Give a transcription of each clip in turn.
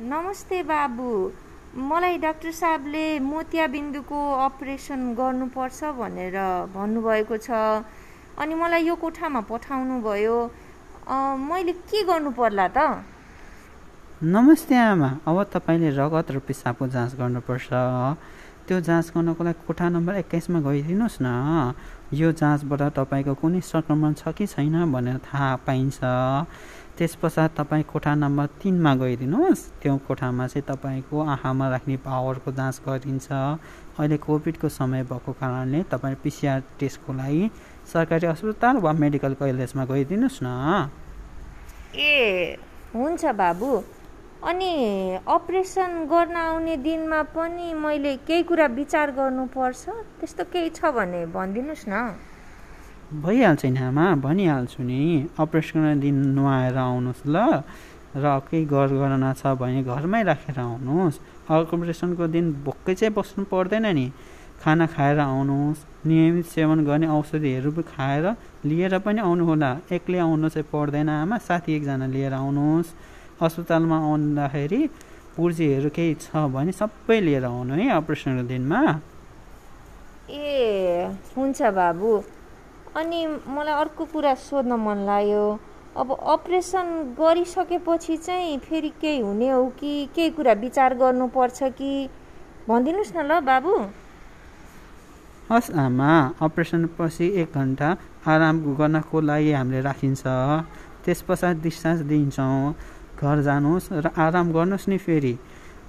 नमस्ते बाबु। मलाई डाक्टर साहबले मोतियाबिन्दुको अपरेसन गर्नुपर्छ भनेर भन्नुभएको छ। अनि मलाई यो कोठामा पठाउनु भयो मैले के गर्नु पर्ला त? नमस्ते आमा। अब तपाईँले रगत र पिसाबको जाँच गर्नुपर्छ। त्यो जाँच गर्नको लागि कोठा नम्बर एक्काइसमा गइदिनुहोस् न। यो जाँचबाट तपाईँको कुनै सङ्क्रमण छ कि छैन भनेर थाहा पाइन्छ। त्यस पश्चात तपाईँ कोठा नम्बर तिनमा गइदिनुहोस्। त्यो कोठामा चाहिँ तपाईँको आँखामा राख्ने पावरको जाँच गरिन्छ। अहिले कोभिडको समय भएको कारणले तपाईँ पिसिआर टेस्टको लागि सरकारी अस्पताल वा मेडिकल कलेजमा गइदिनुहोस् न। ए हुन्छ बाबु। अनि अपरेसन गर्न आउने दिनमा पनि मैले केही कुरा विचार गर्नुपर्छ। त्यस्तो केही छ भने भनिदिनुहोस् न। भइहाल्छ नि आमा भनिहाल्छु नि। अपरेसन गर्ने दिन नुहाएर आउनुहोस् ल। र केही गरगरना छ भने घरमै राखेर आउनुहोस्। अपरेसनको दिन भोकै चाहिँ बस्नु पर्दैन नि। खाना खाएर आउनुहोस्। नियमित सेवन गर्ने औषधिहरू खाएर लिएर पनि आउनु होला एक्लै आउनु चाहिँ पर्दैन आमा। साथी एकजना लिएर आउनुहोस्। अस्पतालमा आउँदाखेरि पुर्जीहरू केही छ भने सबै लिएर आउनु है अपरेसनको दिनमा। ए हुन्छ बाबु। अनि मलाई अर्को कुरा सोध्न मन लाग्यो। अब अपरेसन गरिसकेपछि चाहिँ फेरि केही हुने हो कि? केही कुरा विचार गर्नुपर्छ कि? भनिदिनुहोस् न ल बाबु। हस् आमा अपरेसन पछि एक घन्टा आराम गर्नको लागि हामीले राखिन्छ। त्यस पश्चात डिस्चार्ज दिन्छौँ। घर जानुहोस् र आराम गर्नुहोस् नि फेरि।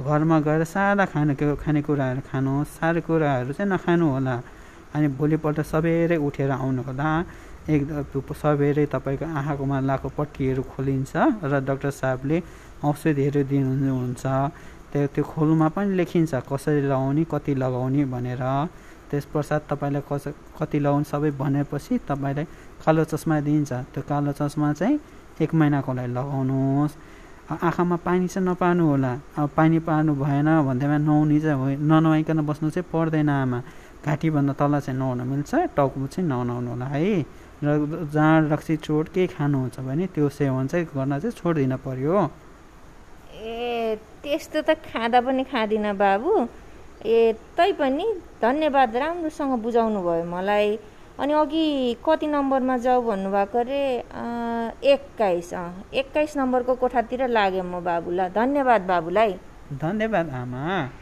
घरमा गएर सादा खाने खानेकुराहरू खानुहोस् साह्रो कुराहरू चाहिँ नखानु होला। अनि भोलिपल्ट सबेरै उठेर आउनु होला एक सबेरै तपाईँको आँखाकोमा लाएको पट्टीहरू खोलिन्छ र डाक्टर साहबले औषधिहरू दिनुहुन्छ। त्यो त्यो खोलमा पनि लेखिन्छ कसरी लगाउने कति लगाउने भनेर। त्यस पश्चात तपाईँलाई कस कति लगाउने सबै भनेपछि तपाईँलाई कालो चस्मा दिइन्छ। त्यो कालो चस्मा चाहिँ एक महिनाको लागि लगाउनुहोस्। आँखामा पानी चाहिँ नपार्नु होला। अब पानी पार्नु भएन भन्दैमा नुहाउने चाहिँ ननुहाइकन बस्नु चाहिँ पर्दैन आमा। घाँटीभन्दा तल चाहिँ नुहाउन मिल्छ टाउको चाहिँ ननुहाउनु होला है। र जाँड रक्सी चोट केही खानुहुन्छ भने त्यो सेवन चाहिँ गर्न चाहिँ छोडिदिन पर्यो। ए त्यस्तो त खाँदा पनि खाँदिनँ बाबु। ए तैपनि धन्यवाद राम्रोसँग बुझाउनु भयो मलाई। अनि अघि कति नम्बरमा जाऊ भन्नुभएको अरे? एक्काइस अँ एक्काइस नम्बरको कोठातिर लाग्यो म बाबुलाई। धन्यवाद बाबुलाई। धन्यवाद आमा।